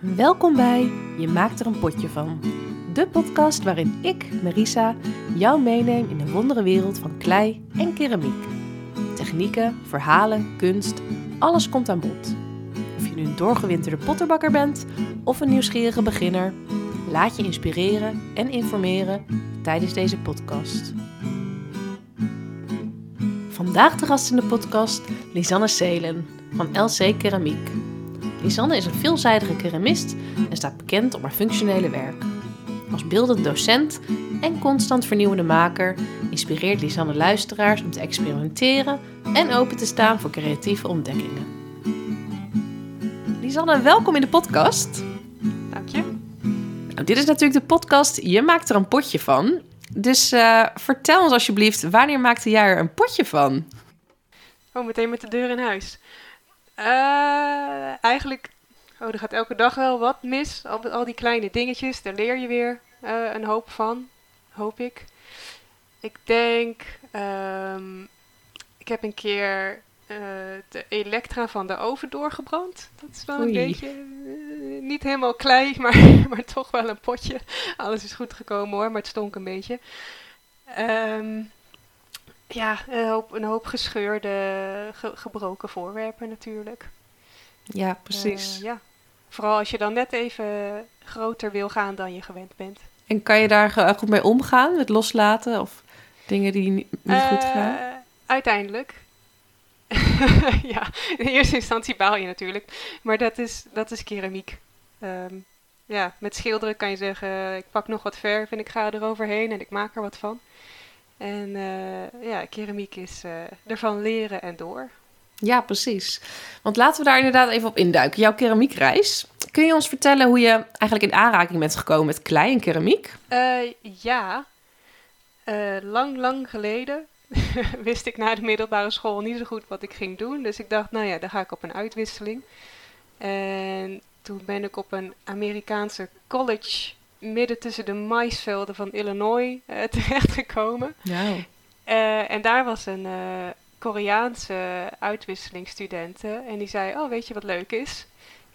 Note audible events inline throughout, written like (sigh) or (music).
Welkom bij Je maakt er een potje van. De podcast waarin ik, Marisa, jou meeneem in de wondere wereld van klei en keramiek. Technieken, verhalen, kunst, alles komt aan bod. Of je nu een doorgewinterde potterbakker bent of een nieuwsgierige beginner, laat je inspireren en informeren tijdens deze podcast. Vandaag de gast in de podcast Lisanne Seelen van LC Keramiek. Lisanne is een veelzijdige keramist en staat bekend om haar functionele werk. Als beeldend docent en constant vernieuwende maker inspireert Lisanne luisteraars om te experimenteren en open te staan voor creatieve ontdekkingen. Lisanne, welkom in de podcast. Dank je. Nou, dit is natuurlijk de podcast Je maakt er een potje van. Dus uh, vertel ons alsjeblieft, wanneer maakte jij er een potje van? Oh, meteen met de deur in huis. Uh, eigenlijk, oh, er gaat elke dag wel wat mis. Al, al die kleine dingetjes, daar leer je weer uh, een hoop van, hoop ik. Ik denk, um, ik heb een keer uh, de elektra van de oven doorgebrand. Dat is wel Oei. een beetje, niet helemaal klei, (laughs) maar, maar toch wel een potje. Alles is goed gekomen hoor, maar het stonk een beetje. Um, ja, een hoop, een hoop gescheurde, ge, gebroken voorwerpen natuurlijk. Ja, precies. Uh, ja. Vooral als je dan net even groter wil gaan dan je gewend bent. En kan je daar goed mee omgaan, met loslaten of dingen die niet, niet uh, goed gaan? Uiteindelijk. (laughs) ja, in eerste instantie baal je natuurlijk. Maar dat is, dat is keramiek. Um, ja, met schilderen kan je zeggen, ik pak nog wat verf en ik ga eroverheen en ik maak er wat van. En uh, ja, keramiek is uh, ervan leren en door. Ja, precies. Want laten we daar inderdaad even op induiken. Jouw keramiekreis. Kun je ons vertellen hoe je eigenlijk in aanraking bent gekomen met klei en keramiek? Uh, ja, lang, lang geleden (laughs) wist ik na de middelbare school niet zo goed wat ik ging doen. Dus ik dacht, nou ja, dan ga ik op een uitwisseling. En toen ben ik op een Amerikaanse college midden tussen de maisvelden van Illinois (laughs) uh, terechtgekomen. Wow. Uh, en daar was een uh, Koreaanse uitwisselingsstudente. En die zei, oh weet je wat leuk is?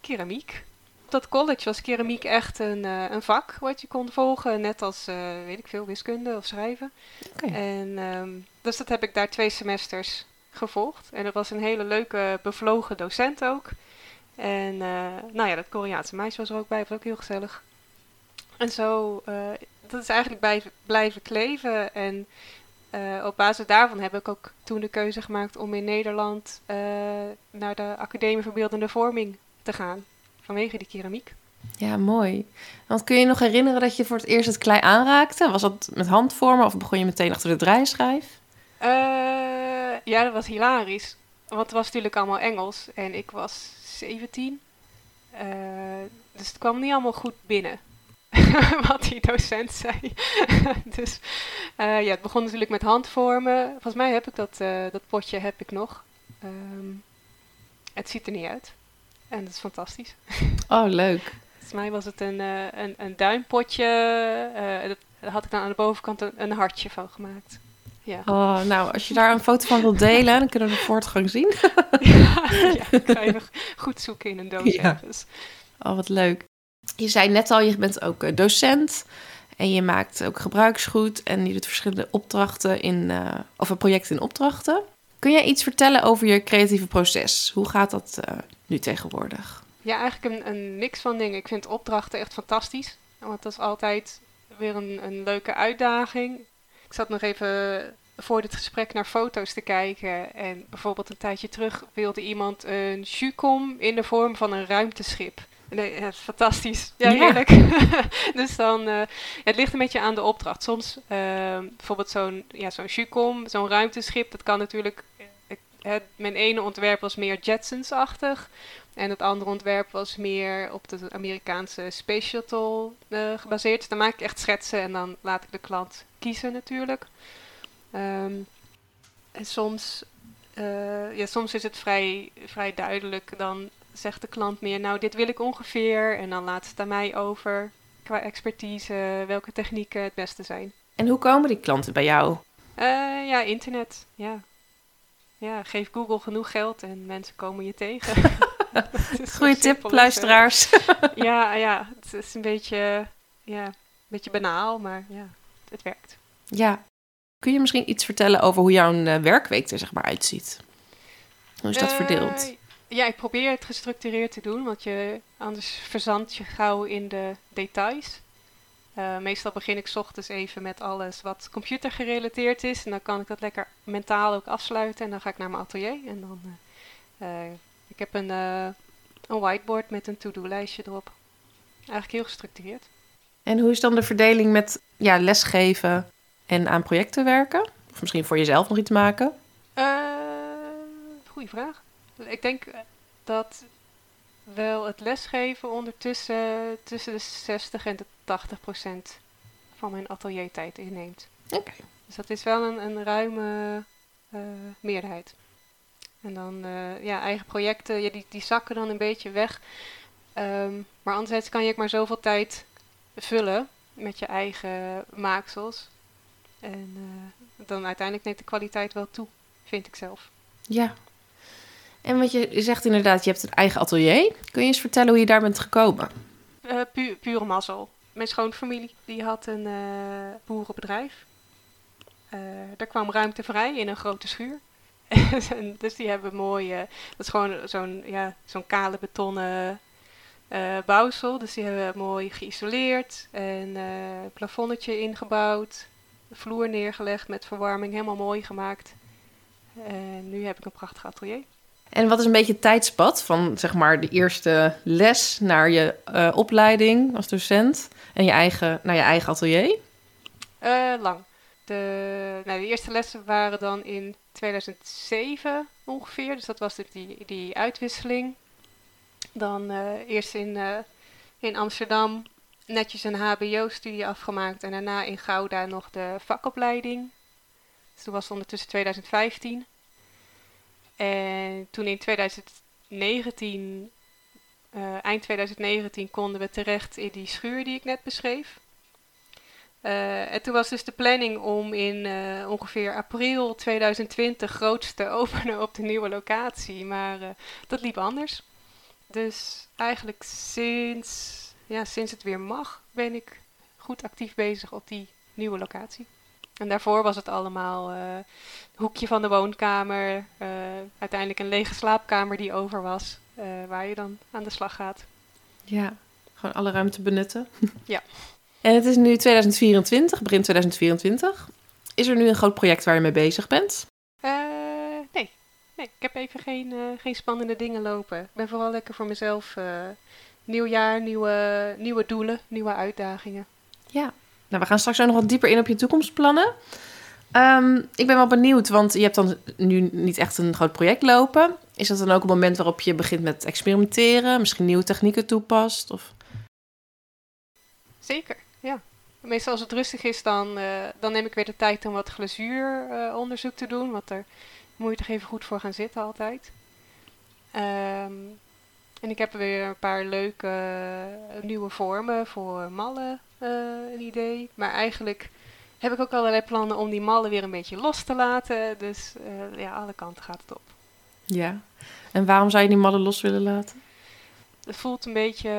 Keramiek. Op dat college was keramiek echt een, een vak wat je kon volgen. Net als, weet ik veel, wiskunde of schrijven. Okay. En um, dus dat heb ik daar twee semesters gevolgd. En dat was een hele leuke, bevlogen docent ook. En nou ja, dat Koreaanse meisje was er ook bij, was ook heel gezellig. En zo, uh, dat is eigenlijk blijven, blijven kleven. En uh, op basis daarvan heb ik ook toen de keuze gemaakt om in Nederland uh, naar de Academie Verbeeldende Vorming te gaan. Vanwege die keramiek. Ja, mooi. Want kun je je nog herinneren dat je voor het eerst het klei aanraakte? Was dat met handvormen of begon je meteen achter de draaischijf? ja, dat was hilarisch. Want het was natuurlijk allemaal Engels en ik was 17. dus het kwam niet allemaal goed binnen. (laughs) wat die docent zei. (laughs) dus uh, ja, het begon natuurlijk met handvormen. Volgens mij heb ik dat, uh, dat potje heb ik nog. Um, het ziet er niet uit. En dat is fantastisch. (laughs) oh, leuk. Volgens mij was het een, uh, een, een duimpotje. daar had ik dan aan de bovenkant een, een hartje van gemaakt. Ja. Oh, nou, als je daar een foto van wilt delen, dan kunnen we de voortgang zien. ja, ja, ik ga even goed zoeken in een doos ja. ergens. Oh, wat leuk. Je zei net al, je bent ook docent en je maakt ook gebruiksgoed en je doet verschillende opdrachten in, uh, of projecten in opdrachten. Kun jij iets vertellen over je creatieve proces? Hoe gaat dat uh, nu tegenwoordig? Ja, eigenlijk een, een mix van dingen. Ik vind opdrachten echt fantastisch, want dat is altijd weer een, een leuke uitdaging. Ik zat nog even voor dit gesprek naar foto's te kijken. En bijvoorbeeld een tijdje terug wilde iemand een jukom in de vorm van een ruimteschip. Nee, ja, fantastisch. Ja, heerlijk. (laughs) dus dan, uh, het ligt een beetje aan de opdracht. Soms, uh, bijvoorbeeld zo'n ja, zo'n Jucom, zo'n ruimteschip, dat kan natuurlijk... Ik, het, mijn ene ontwerp was meer Jetsons-achtig. En het andere ontwerp was meer op de Amerikaanse Space Shuttle uh, gebaseerd. Dus dan maak ik echt schetsen en dan laat ik de klant kiezen natuurlijk. Um, en soms, ja, soms is het vrij, vrij duidelijk dan zegt de klant meer, nou dit wil ik ongeveer. En dan laat het aan mij over qua expertise welke technieken het beste zijn. En hoe komen die klanten bij jou? Uh, ja, internet. Ja. ja, geef Google genoeg geld en mensen komen je tegen. (laughs) (laughs) Goeie tip, simpel, luisteraars. (laughs) Ja, ja, het is een beetje, ja, een beetje banaal, maar ja, het werkt. ja. Kun je misschien iets vertellen over hoe jouw eh, werkweek er zeg maar uitziet? Hoe is dat Eh, verdeeld? Ja, ik probeer het gestructureerd te doen, want je, anders verzand je gauw in de details. Eh, meestal begin ik 's ochtends even met alles wat computergerelateerd is. En dan kan ik dat lekker mentaal ook afsluiten. En dan ga ik naar mijn atelier. En dan, eh, ik heb een, een whiteboard met een to-do-lijstje erop. Eigenlijk heel gestructureerd. En hoe is dan de verdeling met ja, lesgeven en aan projecten werken? Of misschien voor jezelf nog iets maken? Goeie vraag. Ik denk dat wel het lesgeven ondertussen tussen de 60 en de 80 procent van mijn ateliertijd inneemt. Oké. Dus dat is wel een, een ruime eh, meerderheid. En dan, eh, ja, eigen projecten, ja, die, die zakken dan een beetje weg. Ehm, maar anderzijds kan je ook maar zoveel tijd vullen met je eigen maaksels. En eh, dan uiteindelijk neemt de kwaliteit wel toe, vind ik zelf. Ja. En wat je zegt inderdaad, je hebt een eigen atelier. Kun je eens vertellen hoe je daar bent gekomen? Pu pure mazzel. Mijn schoonfamilie die had een eh, boerenbedrijf. Eh daar kwam ruimte vrij in een grote schuur. (laughs) Dus die hebben mooi, dat is gewoon zo'n ja, zo'n kale betonnen eh, bouwsel. Dus die hebben mooi geïsoleerd en eh plafonnetje ingebouwd. De vloer neergelegd met verwarming, helemaal mooi gemaakt. En nu heb ik een prachtig atelier. En wat is een beetje het tijdspad van zeg maar de eerste les naar je eh, opleiding als docent en je eigen, naar je eigen atelier? Eh, lang. De, nou, de eerste lessen waren dan in 2007 ongeveer. Dus dat was de- die, die uitwisseling. Dan eh, eerst in, in Amsterdam netjes een HBO-studie afgemaakt. En daarna in Gouda nog de vakopleiding. Dus toen was het ondertussen 2015. En toen in 2019, eh, eind 2019, konden we terecht in die schuur die ik net beschreef. Eh, en toen was dus de planning om in eh, ongeveer april 2020 groots te (laughs) openen op de nieuwe locatie. Maar dat liep anders. Dus eigenlijk sinds, ja, sinds het weer mag, ben ik goed actief bezig op die nieuwe locatie. En daarvoor was het allemaal eh hoekje van de woonkamer. eh, uiteindelijk een lege slaapkamer die over was. eh, waar je dan aan de slag gaat. Ja, gewoon alle ruimte benutten. (laughs) Ja. En het is nu 2024, begin 2024. Is er nu een groot project waar je mee bezig bent? Nee. nee, ik heb even geen, geen spannende dingen lopen. Ik ben vooral lekker voor mezelf. nieuw jaar, nieuwe, nieuwe doelen, nieuwe uitdagingen. Ja. Nou, we gaan straks ook nog wat dieper in op je toekomstplannen. Ehm, ik ben wel benieuwd, want je hebt dan nu niet echt een groot project lopen. Is dat dan ook een moment waarop je begint met experimenteren, misschien nieuwe technieken toepast? Of... Zeker, ja. Meestal als het rustig is, dan, eh, dan neem ik weer de tijd om wat glazuuronderzoek te doen. Want daar moet je toch even goed voor gaan zitten altijd. Ehm, en ik heb weer een paar leuke eh, nieuwe vormen voor mallen, eh, een idee. Maar eigenlijk heb ik ook allerlei plannen om die mallen weer een beetje los te laten. Dus eh, ja, alle kanten gaat het op. Ja. En waarom zou je die mallen los willen laten? Het voelt een beetje,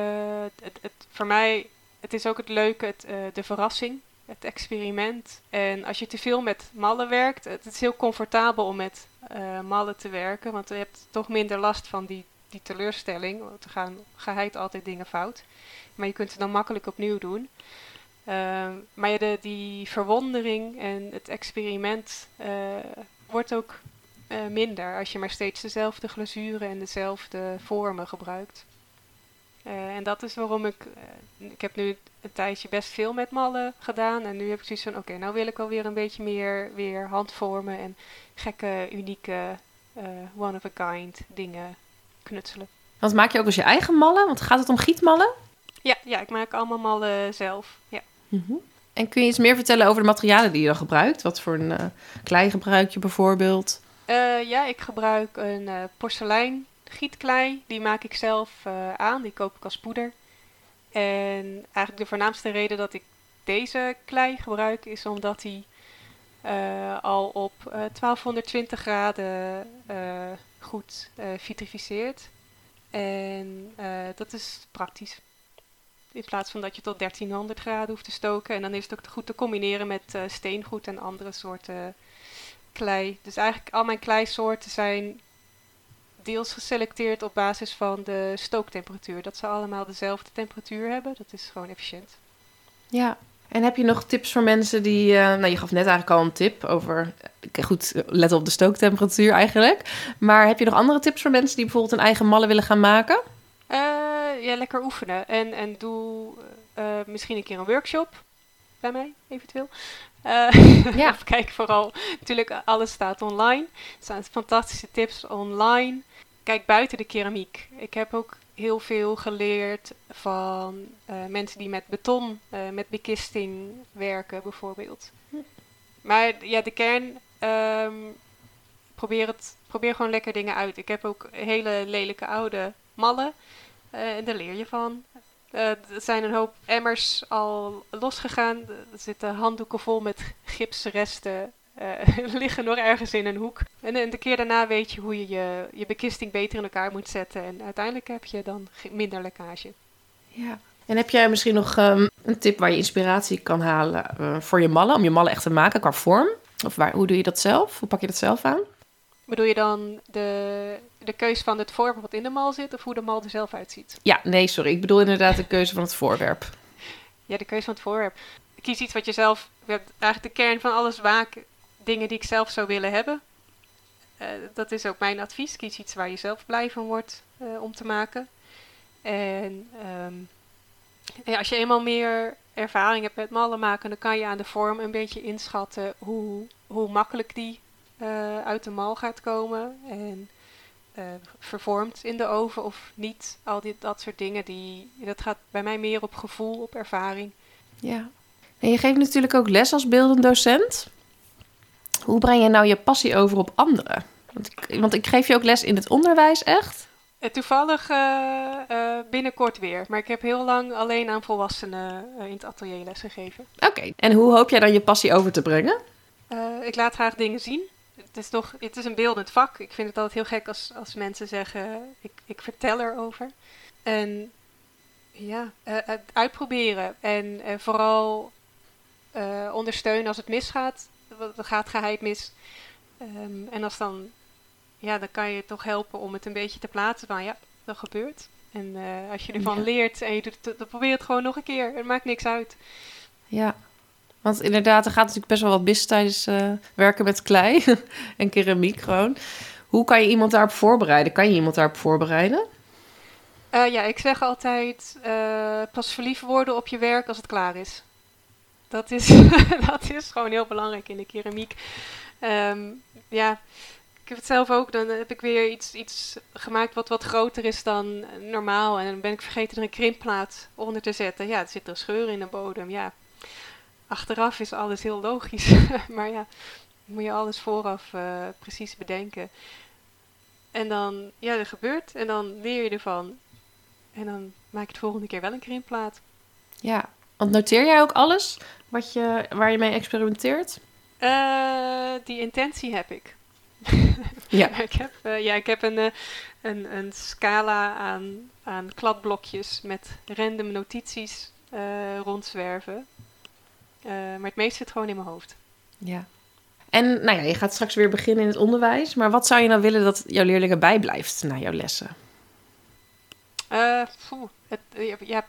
het, het, voor mij, het is ook het leuke, het, eh, de verrassing, het experiment. En als je te veel met mallen werkt, het is heel comfortabel om met eh, mallen te werken, want je hebt toch minder last van die, die teleurstelling. Want er gaan geheid altijd dingen fout. Maar je kunt het dan makkelijk opnieuw doen. Ehm, maar de, die verwondering en het experiment eh, wordt ook eh, minder als je maar steeds dezelfde glazuren en dezelfde vormen gebruikt. Eh, en dat is waarom ik, ik heb nu een tijdje best veel met mallen gedaan. En nu heb ik zoiets van, oké, nou wil ik wel weer een beetje meer weer handvormen en gekke, unieke, eh, one of a kind dingen knutselen. Want maak je ook eens je eigen mallen? Want gaat het om gietmallen? Ja, ja, ik maak allemaal mallen zelf. Ja. En kun je iets meer vertellen over de materialen die je dan gebruikt? Wat voor een eh, klei gebruik je bijvoorbeeld? Eh, ja, ik gebruik een eh, porselein gietklei. Die maak ik zelf aan. Die koop ik als poeder. En eigenlijk de voornaamste reden dat ik deze klei gebruik is omdat die al op eh, 1220 graden eh, goed eh, vitrificeert. En eh, dat is praktisch. In plaats van dat je tot 1300 graden hoeft te stoken. En dan is het ook goed te combineren met uh, steengoed en andere soorten klei. Dus eigenlijk al mijn kleisoorten zijn deels geselecteerd op basis van de stooktemperatuur. Dat ze allemaal dezelfde temperatuur hebben. Dat is gewoon efficiënt. Ja, en heb je nog tips voor mensen die... Uh, nou, je gaf net eigenlijk al een tip over... Goed, let op de stooktemperatuur eigenlijk. Maar heb je nog andere tips voor mensen die bijvoorbeeld een eigen mallen willen gaan maken? Uh, ja, lekker oefenen. En, en doe uh, misschien een keer een workshop bij mij, eventueel. (laughs) ja. kijk vooral, natuurlijk alles staat online. Er staan fantastische tips online. Kijk buiten de keramiek. Ik heb ook heel veel geleerd van uh, mensen die met beton, uh, met bekisting werken bijvoorbeeld. Hm. Maar ja, de kern, um, probeer, het, probeer gewoon lekker dingen uit. Ik heb ook hele lelijke oude mallen uh, en daar leer je van. er zijn een hoop emmers al losgegaan. Er zitten handdoeken vol met gipsresten uh, (laughs) liggen nog ergens in een hoek. En, en de keer daarna weet je hoe je, je je bekisting beter in elkaar moet zetten. En uiteindelijk heb je dan minder lekkage. Ja. En heb jij misschien nog um, een tip waar je inspiratie kan halen uh, voor je mallen? Om je mallen echt te maken qua vorm? Of waar, hoe doe je dat zelf? Hoe pak je dat zelf aan? Bedoel je dan de, de keuze van het voorwerp wat in de mal zit? Of hoe de mal er zelf uitziet? Ja, nee, sorry. Ik bedoel inderdaad de keuze van het voorwerp. Ja, de keuze van het voorwerp. Kies iets wat je zelf... Eigenlijk de kern van alles waken dingen die ik zelf zou willen hebben. Uh, dat is ook mijn advies. Kies iets waar je zelf blij van wordt uh, om te maken. En ja, als je eenmaal meer ervaring hebt met mallen maken, dan kan je aan de vorm een beetje inschatten hoe, hoe makkelijk die uit de mal gaat komen. En vervormd in de oven of niet. Al die, dat soort dingen. Die, dat gaat bij mij meer op gevoel, op ervaring. Ja. En je geeft natuurlijk ook les als beeldend docent. Hoe breng je nou je passie over op anderen? Want ik, want ik geef je ook les in het onderwijs, echt? Uh, toevallig uh, uh, binnenkort weer. Maar ik heb heel lang alleen aan volwassenen in het atelier les gegeven. Oké, en hoe hoop jij dan je passie over te brengen? ik laat graag dingen zien. Het is, toch, het is een beeldend vak. Ik vind het altijd heel gek als, als mensen zeggen, ik, ik vertel erover. En ja, uitproberen. En vooral ondersteunen als het misgaat wat gaat geheid mis. Um, en als dan, ja, dan kan je toch helpen om het een beetje te plaatsen van, ja, dat gebeurt. En uh, als je ervan ja. leert en je doet het, dan probeer het gewoon nog een keer. Het maakt niks uit. Ja, want inderdaad, er gaat natuurlijk best wel wat mis tijdens uh, werken met klei (laughs) en keramiek gewoon. Hoe kan je iemand daarop voorbereiden? Kan je iemand daarop voorbereiden? Uh, ja, ik zeg altijd, pas verliefd worden op je werk als het klaar is. Dat is, (laughs) dat is gewoon heel belangrijk in de keramiek. Um, ja, ik heb het zelf ook. Dan heb ik weer iets, iets gemaakt wat wat groter is dan normaal. En dan ben ik vergeten er een krimpplaat onder te zetten. Ja, er zit een scheur in de bodem. Ja, achteraf is alles heel logisch. (laughs) maar ja, moet je alles vooraf uh, precies bedenken. En dan, ja, dat gebeurt. En dan leer je ervan. En dan maak je het volgende keer wel een krimpplaat. Ja, want noteer jij ook alles wat je, waar je mee experimenteert? Uh, die intentie heb ik. (laughs) ja. (laughs) ik heb, uh, ja, ik heb een, uh, een, een scala aan, aan kladblokjes met random notities rondzwerven. maar het meeste zit gewoon in mijn hoofd. Ja. En nou ja, je gaat straks weer beginnen in het onderwijs. Maar wat zou je nou willen dat jouw leerlingen bijblijft na jouw lessen? Poeh, het, ja,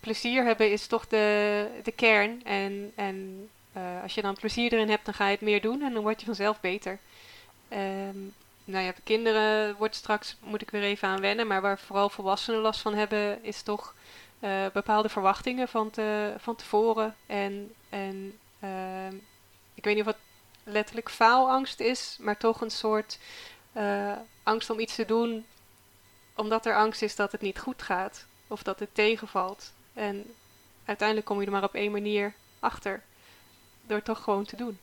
plezier hebben is toch de, de kern. En, en uh, als je dan plezier erin hebt, dan ga je het meer doen en dan word je vanzelf beter. Um, nou ja, de kinderen wordt straks, moet ik weer even aan wennen, maar waar vooral volwassenen last van hebben, is toch uh, bepaalde verwachtingen van, te, van tevoren. En, en uh, ik weet niet of het letterlijk faalangst is, maar toch een soort uh, angst om iets te doen, omdat er angst is dat het niet goed gaat of dat het tegenvalt. En uiteindelijk kom je er maar op één manier achter. Door het toch gewoon te doen.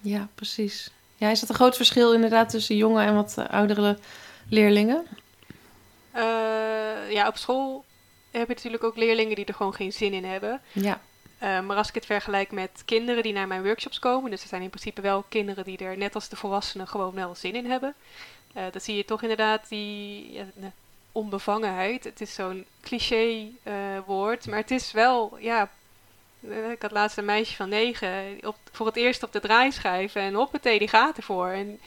Ja, precies. Ja, is dat een groot verschil inderdaad tussen jonge en wat oudere leerlingen? Uh, ja, op school heb je natuurlijk ook leerlingen die er gewoon geen zin in hebben. Ja. Uh, maar als ik het vergelijk met kinderen die naar mijn workshops komen, dus er zijn in principe wel kinderen die er net als de volwassenen gewoon wel zin in hebben. Uh, dan zie je toch inderdaad die, ja, onbevangenheid. Het is zo'n cliché eh, woord, maar het is wel, ja, eh, ik had laatst een meisje van negen op, voor het eerst op de draaischijf en hoppatee, die gaat ervoor. En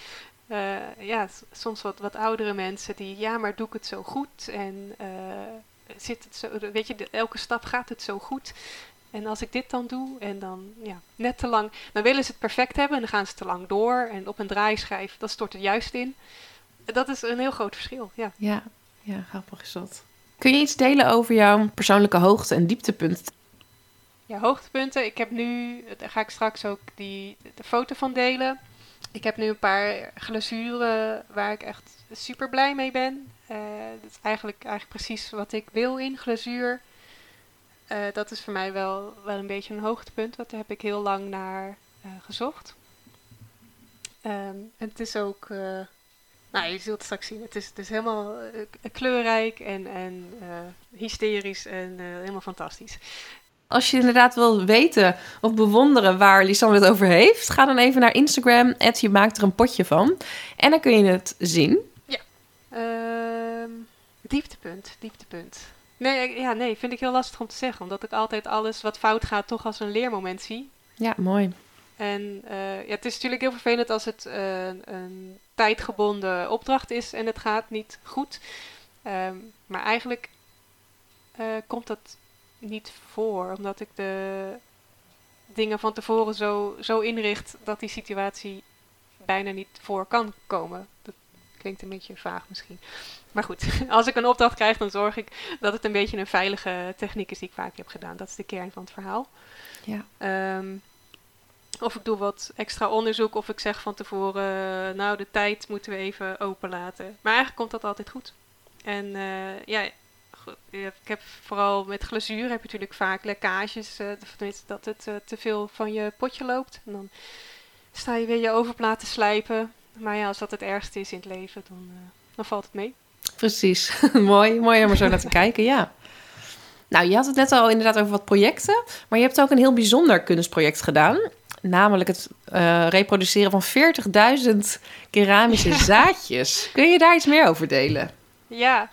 uh, ja, soms wat, wat oudere mensen die, ja, maar doe ik het zo goed? En zit het zo, weet je, elke stap gaat het zo goed. En als ik dit dan doe en dan ja, net te lang, dan willen ze het perfect hebben en dan gaan ze te lang door. En op een draaischijf, dat stort het juist in. Dat is een heel groot verschil, ja. Ja, ja grappig is dat. Kun je iets delen over jouw persoonlijke hoogte- en dieptepunten? Ja, hoogtepunten. Ik heb nu, daar ga ik straks ook die, de foto van delen. Ik heb nu een paar glazuren waar ik echt super blij mee ben. Uh, dat is eigenlijk, eigenlijk precies wat ik wil in glazuur. Uh, dat is voor mij wel, wel een beetje een hoogtepunt. Want daar heb ik heel lang naar uh, gezocht. Um, en het is ook, nou je zult het straks zien. Het is, het is helemaal kleurrijk en, en hysterisch en helemaal fantastisch als je inderdaad wil weten of bewonderen waar Lisanne het over heeft, ga dan even naar Instagram. Je maakt er een potje van. En dan kun je het zien. Ja. Uh, dieptepunt, dieptepunt. Nee, ja, nee, vind ik heel lastig om te zeggen. Omdat ik altijd alles wat fout gaat toch als een leermoment zie. Ja, mooi. En uh, ja, het is natuurlijk heel vervelend als het uh, een tijdgebonden opdracht is en het gaat niet goed. Um, maar eigenlijk uh, komt dat niet voor, omdat ik de dingen van tevoren zo, zo inricht dat die situatie bijna niet voor kan komen. Dat klinkt een beetje vaag misschien. Maar goed, (laughs) als ik een opdracht krijg, dan zorg ik dat het een beetje een veilige techniek is die ik vaak heb gedaan. Dat is de kern van het verhaal. Ja. Um, of ik doe wat extra onderzoek, of ik zeg van tevoren, nou de tijd moeten we even openlaten. Maar eigenlijk komt dat altijd goed. En uh, ja, ik heb vooral met glazuur heb je natuurlijk vaak lekkages. Uh, dat het uh, te veel van je potje loopt. En dan sta je weer je overplaat te slijpen. Maar ja, als dat het ergste is in het leven, dan, dan valt het mee. Precies. (laughs) mooi, mooi om er zo naar te (laughs) kijken, ja. Nou, je had het net al inderdaad over wat projecten. Maar je hebt ook een heel bijzonder kunstproject gedaan. Namelijk het reproduceren van 40.000 keramische ja. (laughs) zaadjes. Kun je daar iets meer over delen? Ja,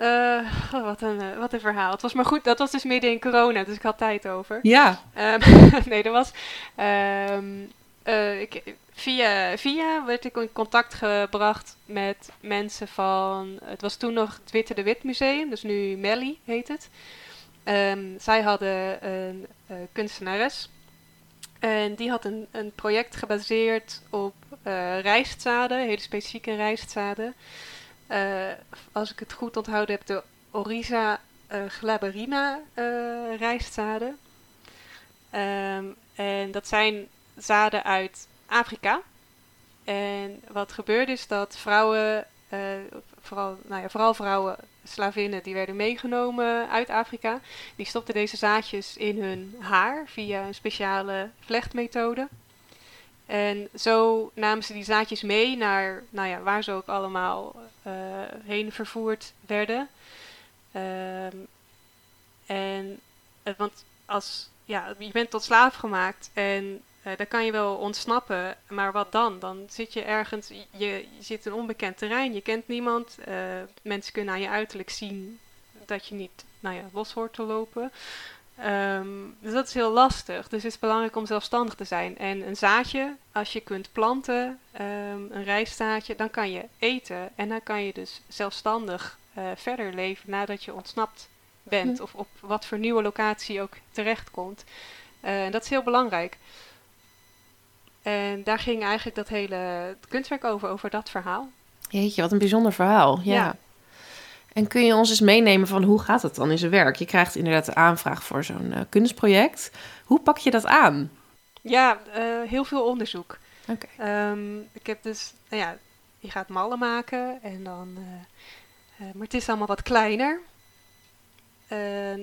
uh, oh, wat, een, uh, wat een verhaal. Het was maar goed, dat was dus midden in corona, dus ik had tijd over. Ja. Um, (laughs) nee, dat was. Um, uh, ik, via, via werd ik in contact gebracht met mensen van. Het was toen nog het Witte de Wit Museum, dus nu Melly heet het. Um, zij hadden een kunstenares. En die had een, een project gebaseerd op rijstzaden, hele specifieke rijstzaden. Uh, als ik het goed onthouden heb, de Orisa uh, glaberina rijstzaden. Um, en dat zijn zaden uit Afrika. En wat gebeurde is dat vrouwen, vooral, nou ja, vooral vrouwen, slavinnen, die werden meegenomen uit Afrika. Die stopten deze zaadjes in hun haar via een speciale vlechtmethode. En zo namen ze die zaadjes mee naar nou ja, waar ze ook allemaal uh, heen vervoerd werden. Um, en uh, want als ja, je bent tot slaaf gemaakt en uh, dan kan je wel ontsnappen, maar wat dan? Dan zit je ergens, je, je zit in onbekend terrein, je kent niemand. mensen kunnen aan je uiterlijk zien dat je niet nou ja, los hoort te lopen. Um, dus dat is heel lastig. Dus het is belangrijk om zelfstandig te zijn. En een zaadje, als je kunt planten, um, een rijstzaadje, dan kan je eten. En dan kan je dus zelfstandig uh, verder leven nadat je ontsnapt bent. Of op wat voor nieuwe locatie ook terechtkomt. Uh, en dat is heel belangrijk. En daar ging eigenlijk dat hele kunstwerk over, over dat verhaal. Jeetje, wat een bijzonder verhaal. ja. ja. En kun je ons eens meenemen van hoe gaat het dan in zijn werk? Je krijgt inderdaad de aanvraag voor zo'n uh, kunstproject. Hoe pak je dat aan? Ja, uh, heel veel onderzoek. Oké. Okay. Um, ehm, ik heb dus, nou ja, je gaat mallen maken en dan, uh, maar het is allemaal wat kleiner.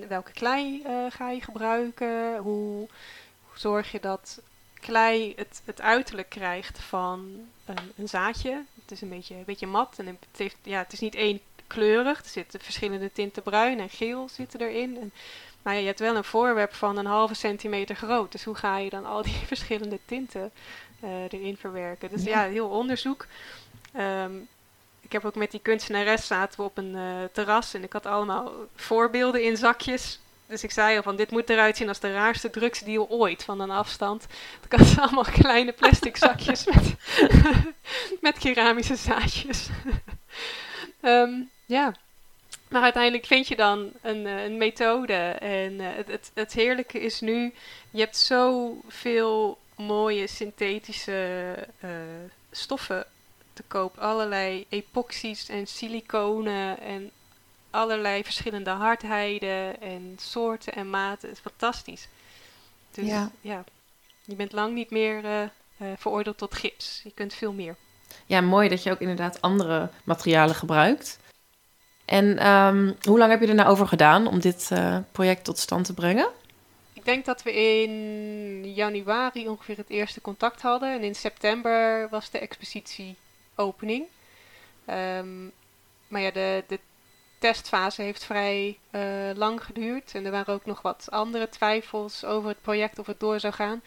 welke klei ga je gebruiken? Hoe, zorg je dat klei het, het uiterlijk krijgt van een, een zaadje? Het is een beetje, een beetje mat en het, heeft, ja, het is niet één kleurig. Er zitten verschillende tinten bruin en geel zitten erin. En, maar ja, je hebt wel een voorwerp van een halve centimeter groot. Dus hoe ga je dan al die (laughs) verschillende tinten uh, erin verwerken? Dus ja, heel onderzoek. Um, ik heb ook met die kunstenares zaten we op een uh, terras en ik had allemaal voorbeelden in zakjes. Dus ik zei al van dit moet eruit zien als de raarste drugsdeal ooit van een afstand. Ik had allemaal kleine plastic (laughs) zakjes met, (laughs) met keramische zaadjes. um, (laughs) ja, maar uiteindelijk vind je dan een, een methode. En uh, het, het, het heerlijke is nu, je hebt zoveel mooie synthetische uh, stoffen te koop. Allerlei epoxies en siliconen en allerlei verschillende hardheden en soorten en maten. Het is fantastisch. Dus ja, ja je bent lang niet meer uh, uh, veroordeeld tot gips. Je kunt veel meer. Ja, mooi dat je ook inderdaad andere materialen gebruikt. En um, hoe lang heb je er nou over gedaan om dit uh, project tot stand te brengen? Ik denk dat we in januari ongeveer het eerste contact hadden. En in september was de expositieopening. Um, maar ja, de, de testfase heeft vrij uh, lang geduurd. En er waren ook nog wat andere twijfels over het project of het door zou gaan.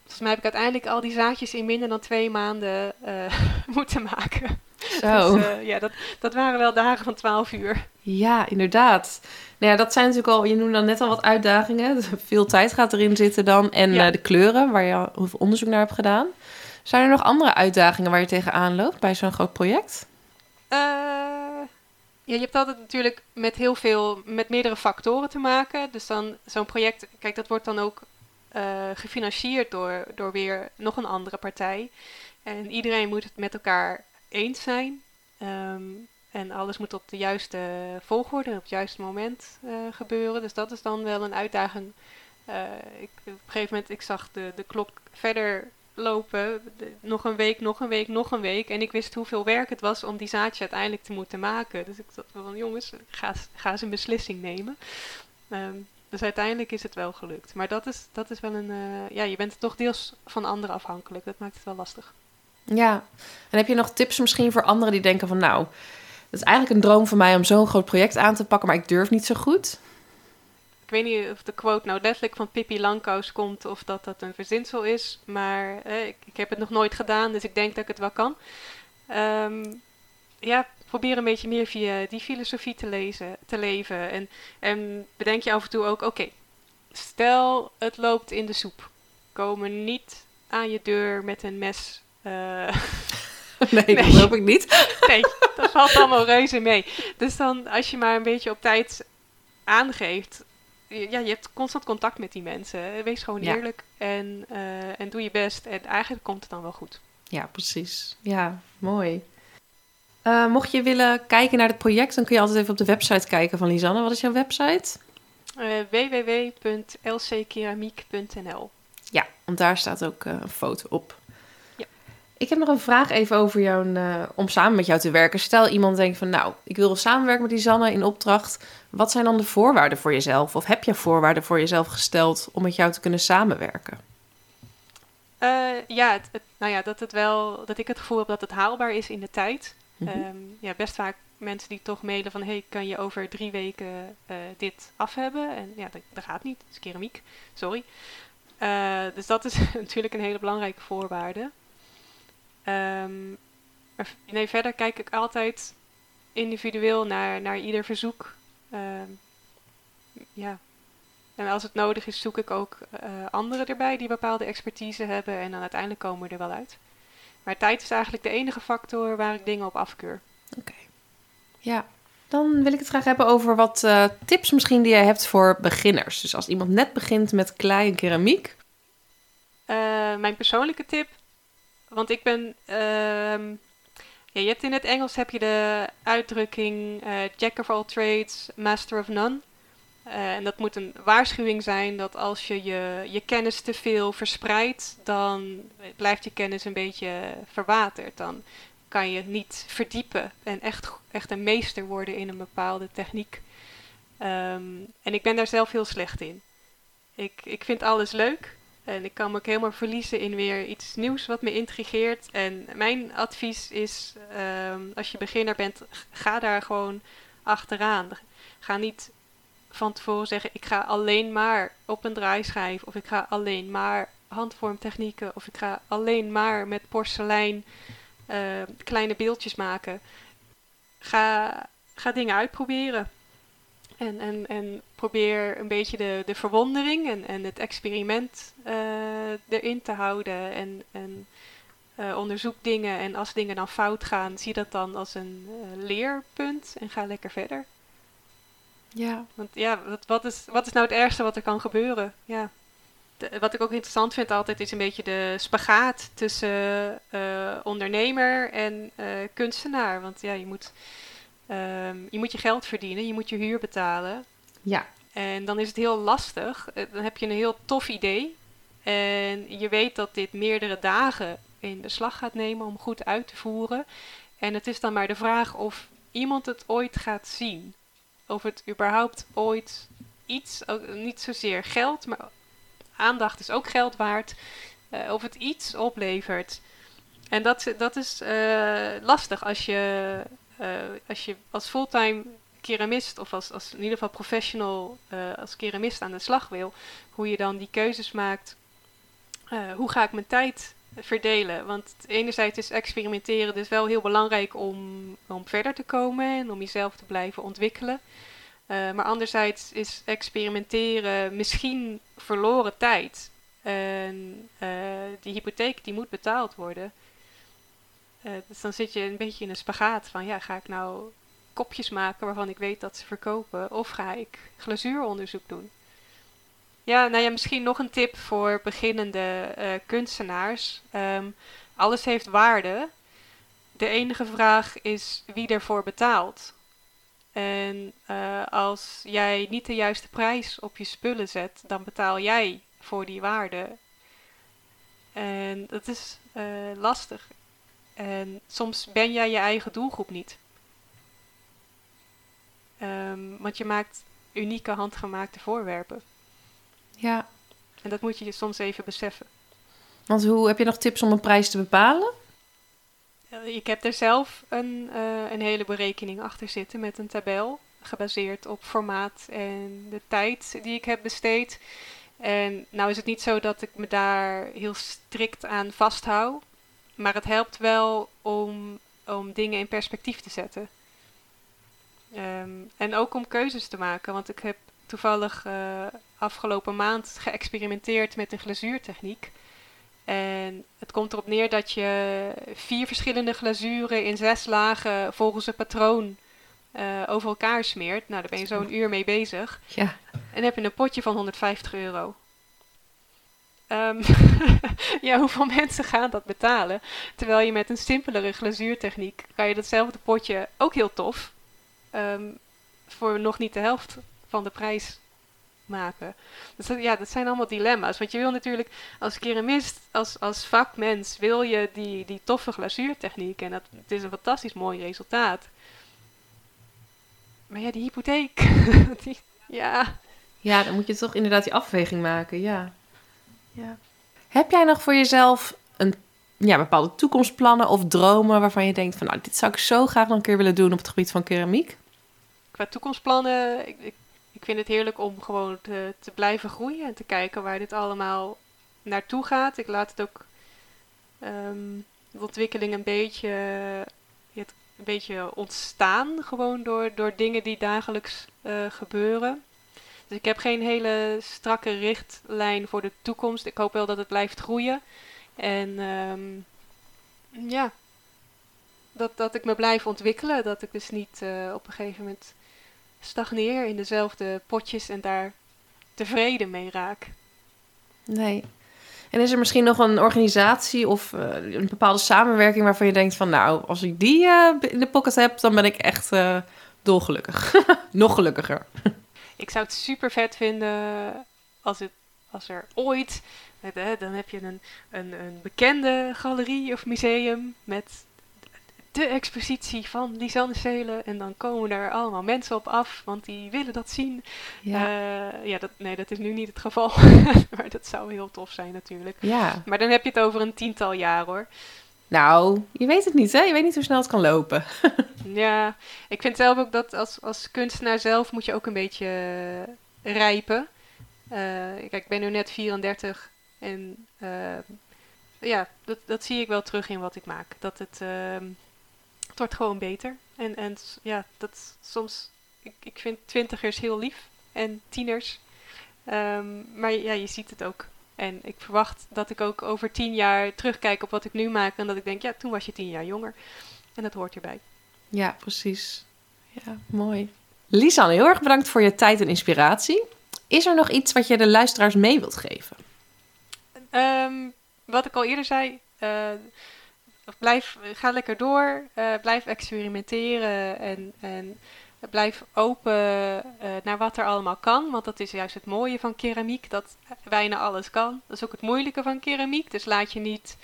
Volgens mij heb ik uiteindelijk al die zaadjes in minder dan twee maanden uh, (laughs) moeten maken. Zo. Dus, uh, ja, dat, dat waren wel dagen van 12 uur. Ja, inderdaad. Nou ja, dat zijn natuurlijk al, je noemde dan net al wat uitdagingen. (laughs) Veel tijd gaat erin zitten dan. En ja. de kleuren, waar je al onderzoek naar hebt gedaan. Zijn er nog andere uitdagingen waar je tegenaan loopt bij zo'n groot project? Je hebt altijd natuurlijk met heel veel, met meerdere factoren te maken. Dus dan zo'n project, kijk, dat wordt dan ook uh, gefinancierd door, door weer nog een andere partij. En iedereen moet het met elkaar eens zijn. Um, en alles moet op de juiste volgorde, op het juiste moment uh, gebeuren. Dus dat is dan wel een uitdaging. Uh, ik, op een gegeven moment, ik zag de, de klok verder lopen. nog een week, nog een week, nog een week. En ik wist hoeveel werk het was om die zaadje uiteindelijk te moeten maken. Dus ik dacht van jongens, ga, eens een beslissing nemen. Um, dus uiteindelijk is het wel gelukt. Maar dat is, dat is wel een. Uh, ja, je bent toch deels van anderen afhankelijk. Dat maakt het wel lastig. Ja, en heb je nog tips misschien voor anderen die denken van nou, het is eigenlijk een droom van mij om zo'n groot project aan te pakken, maar ik durf niet zo goed? Weet niet of de quote nou letterlijk van Pippi Langkous komt of dat dat een verzinsel is. Maar eh, ik, ik, heb het nog nooit gedaan, dus ik denk dat ik het wel kan. Um, ja, probeer een beetje meer via die filosofie te, lezen, te leven. En, en bedenk je af en toe ook, oké, stel het loopt in de soep. Komen niet aan je deur met een mes. Uh, nee, (laughs) nee, dat hoop ik niet. (laughs) nee, dat valt allemaal reuze mee. Dus dan, als je maar een beetje op tijd aangeeft ja, je hebt constant contact met die mensen. Wees gewoon eerlijk en, uh, en doe je best. En eigenlijk komt het dan wel goed. Ja, precies. Ja, mooi. Uh, mocht je willen kijken naar het project, dan kun je altijd even op de website kijken van Lisanne. Wat is jouw website? Uh, www.lckeramiek.nl Ja, want daar staat ook een foto op. Ik heb nog een vraag even over jou, uh, om samen met jou te werken. Stel iemand denkt van, nou, ik wil samenwerken met die Zanne in opdracht. Wat zijn dan de voorwaarden voor jezelf? Of heb je voorwaarden voor jezelf gesteld om met jou te kunnen samenwerken? Uh, ja, het, het, nou ja, dat, het wel, dat ik het gevoel heb dat het haalbaar is in de tijd. Mm -hmm. um, ja, best vaak mensen die toch mailen van... hey, kan je over drie weken uh, dit af hebben? En ja, dat, dat gaat niet. Het is keramiek. Sorry. Uh, dus dat is (laughs) natuurlijk een hele belangrijke voorwaarde. Um, nee, verder kijk ik altijd individueel naar, naar ieder verzoek. Um, ja. En als het nodig is, zoek ik ook uh, anderen erbij die bepaalde expertise hebben. En dan uiteindelijk komen we er wel uit. Maar tijd is eigenlijk de enige factor waar ik dingen op afkeur. Oké. Okay. Ja, dan wil ik het graag hebben over wat uh, tips misschien die jij hebt voor beginners. Dus als iemand net begint met klei en keramiek. Uh, mijn persoonlijke tip want ik ben. Um, ja, je hebt in het Engels heb je de uitdrukking uh, Jack of all trades, master of none. Uh, en dat moet een waarschuwing zijn dat als je, je je kennis te veel verspreidt, dan blijft je kennis een beetje verwaterd. Dan kan je niet verdiepen en echt, echt een meester worden in een bepaalde techniek. Um, en ik ben daar zelf heel slecht in. Ik, ik vind alles leuk. En ik kan me ook helemaal verliezen in weer iets nieuws wat me intrigeert. En mijn advies is, um, als je beginner bent, ga daar gewoon achteraan. Ga niet van tevoren zeggen, ik ga alleen maar op een draaischijf. Of ik ga alleen maar handvormtechnieken. Of ik ga alleen maar met porselein uh, kleine beeldjes maken. ga, ga dingen uitproberen. En, en, en probeer een beetje de, de verwondering en, en het experiment uh, erin te houden. En, en uh, onderzoek dingen. En als dingen dan fout gaan, zie dat dan als een uh, leerpunt en ga lekker verder. Ja. Want ja, wat, wat, is, wat is nou het ergste wat er kan gebeuren? Ja. De, wat ik ook interessant vind altijd is een beetje de spagaat tussen ondernemer en kunstenaar. Want ja, je moet Um, je moet je geld verdienen, je moet je huur betalen. Ja. En dan is het heel lastig. Eh, dan heb je een heel tof idee. En je weet dat dit meerdere dagen in beslag gaat nemen om goed uit te voeren. En het is dan maar de vraag of iemand het ooit gaat zien. Of het überhaupt ooit iets, niet zozeer geld, maar aandacht is ook geld waard. Uh, of het iets oplevert. En dat, dat is uh, lastig als je als je als fulltime keramist of als, als in ieder geval professional uh, als keramist aan de slag wil, hoe je dan die keuzes maakt. Uh, hoe ga ik mijn tijd verdelen? Want enerzijds is experimenteren dus wel heel belangrijk om, om verder te komen en om jezelf te blijven ontwikkelen. maar anderzijds is experimenteren misschien verloren tijd. En die hypotheek die moet betaald worden. Uh, dus dan zit je een beetje in een spagaat van, ja, ga ik nou kopjes maken waarvan ik weet dat ze verkopen, of ga ik glazuuronderzoek doen? Ja, nou ja, misschien nog een tip voor beginnende uh, kunstenaars. Um, alles heeft waarde. De enige vraag is wie ervoor betaalt. En uh, als jij niet de juiste prijs op je spullen zet, dan betaal jij voor die waarde. En dat is uh, lastig. En soms ben jij je eigen doelgroep niet. Um, want je maakt unieke handgemaakte voorwerpen. Ja. En dat moet je je soms even beseffen. Want hoe heb je nog tips om een prijs te bepalen? Ik heb er zelf een, uh, een hele berekening achter zitten met een tabel. Gebaseerd op formaat en de tijd die ik heb besteed. En nou is het niet zo dat ik me daar heel strikt aan vasthoud. Maar het helpt wel om, om dingen in perspectief te zetten. Um, en ook om keuzes te maken. Want ik heb toevallig uh, afgelopen maand geëxperimenteerd met een glazuurtechniek. En het komt erop neer dat je vier verschillende glazuren in zes lagen volgens een patroon uh, over elkaar smeert. Nou, daar ben je zo'n uur mee bezig. Ja. En heb je een potje van 150 euro. Um, (laughs) ja, hoeveel mensen gaan dat betalen? Terwijl je met een simpelere glazuurtechniek kan je datzelfde potje ook heel tof um, voor nog niet de helft van de prijs maken. Dus dat, ja, dat zijn allemaal dilemma's. Want je wil natuurlijk als keramist, als, als vakmens, wil je die, die toffe glazuurtechniek. En dat, het is een fantastisch mooi resultaat. Maar ja, die hypotheek. (laughs) ja. Ja, dan moet je toch inderdaad die afweging maken, ja. Ja. Heb jij nog voor jezelf een, ja, bepaalde toekomstplannen of dromen waarvan je denkt van nou, dit zou ik zo graag nog een keer willen doen op het gebied van keramiek? Qua toekomstplannen, ik, ik, ik vind het heerlijk om gewoon te, te blijven groeien en te kijken waar dit allemaal naartoe gaat. Ik laat het ook um, de ontwikkeling een beetje, een beetje ontstaan, gewoon door, door dingen die dagelijks uh, gebeuren. Dus ik heb geen hele strakke richtlijn voor de toekomst. Ik hoop wel dat het blijft groeien. En um, ja, dat, dat ik me blijf ontwikkelen. Dat ik dus niet uh, op een gegeven moment stagneer in dezelfde potjes en daar tevreden mee raak. Nee. En is er misschien nog een organisatie of uh, een bepaalde samenwerking waarvan je denkt van nou, als ik die uh, in de pocket heb, dan ben ik echt dolgelukkig. (laughs) Nog gelukkiger. Ik zou het super vet vinden als, het, als er ooit, dan heb je een, een, een bekende galerie of museum met de expositie van Lisanne Zelen. En dan komen er allemaal mensen op af, want die willen dat zien. Ja, uh, ja dat, nee, dat is nu niet het geval. (laughs) maar dat zou heel tof zijn natuurlijk. Ja. Maar dan heb je het over een tiental jaar hoor. Nou, je weet het niet, hè? Je weet niet hoe snel het kan lopen. (laughs) ja, ik vind zelf ook dat als, als kunstenaar zelf moet je ook een beetje uh, rijpen. Uh, kijk, ik ben nu net 34 en uh, ja, dat, dat zie ik wel terug in wat ik maak. Dat het, ehm, wordt gewoon beter. En, en ja, dat soms, ik, ik vind twintigers heel lief en tieners. Ehm, maar ja, je ziet het ook. En ik verwacht dat ik ook over tien jaar terugkijk op wat ik nu maak. En dat ik denk, ja, toen was je tien jaar jonger. En dat hoort erbij. Ja, precies. Ja, mooi. Lisan, heel erg bedankt voor je tijd en inspiratie. Is er nog iets wat je de luisteraars mee wilt geven? Ehm, wat ik al eerder zei, uh, blijf, ga lekker door, uh, blijf experimenteren en, en blijf open uh, naar wat er allemaal kan. Want dat is juist het mooie van keramiek, dat bijna alles kan. Dat is ook het moeilijke van keramiek, dus laat je niet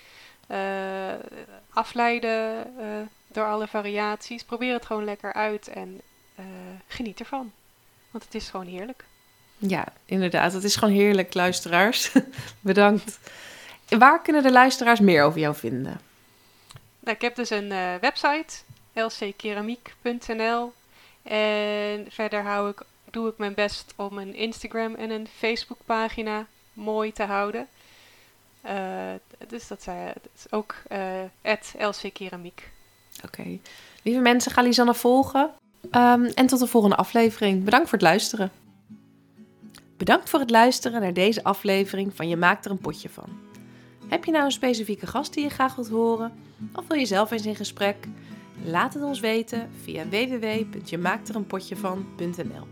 afleiden door alle variaties. Probeer het gewoon lekker uit en geniet ervan. Want het is gewoon heerlijk. Ja, inderdaad. Het is gewoon heerlijk, luisteraars. (laughs) Bedankt. Waar kunnen de luisteraars meer over jou vinden? Nou, ik heb dus een website, lckeramiek.nl. En verder hou ik, doe ik mijn best om een Instagram en een Facebook pagina mooi te houden. Uh, dus dat, uh, dat, is ook lckeramiek. Oké. Lieve mensen, ga Lisanne volgen. Um, en tot de volgende aflevering. Bedankt voor het luisteren. Bedankt voor het luisteren naar deze aflevering van Je maakt er een potje van. Heb je nou een specifieke gast die je graag wilt horen? Of wil je zelf eens in gesprek? Laat het ons weten via www.jemaaktereenpotjevan.nl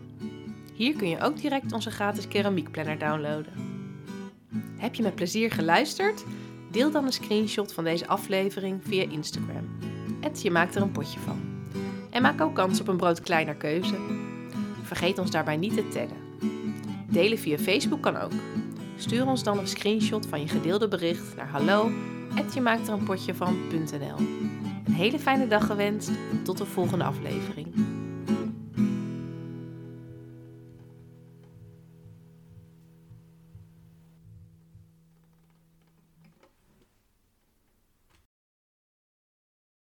Hier kun je ook direct onze gratis keramiekplanner downloaden. Heb je met plezier geluisterd? Deel dan een screenshot van deze aflevering via Instagram. je maakt er een potje van. En maak ook kans op een brood kleiner keuze. Vergeet ons daarbij niet te taggen. Delen via Facebook kan ook. Stuur ons dan een screenshot van je gedeelde bericht naar hallo Een hele fijne dag gewenst en tot de volgende aflevering.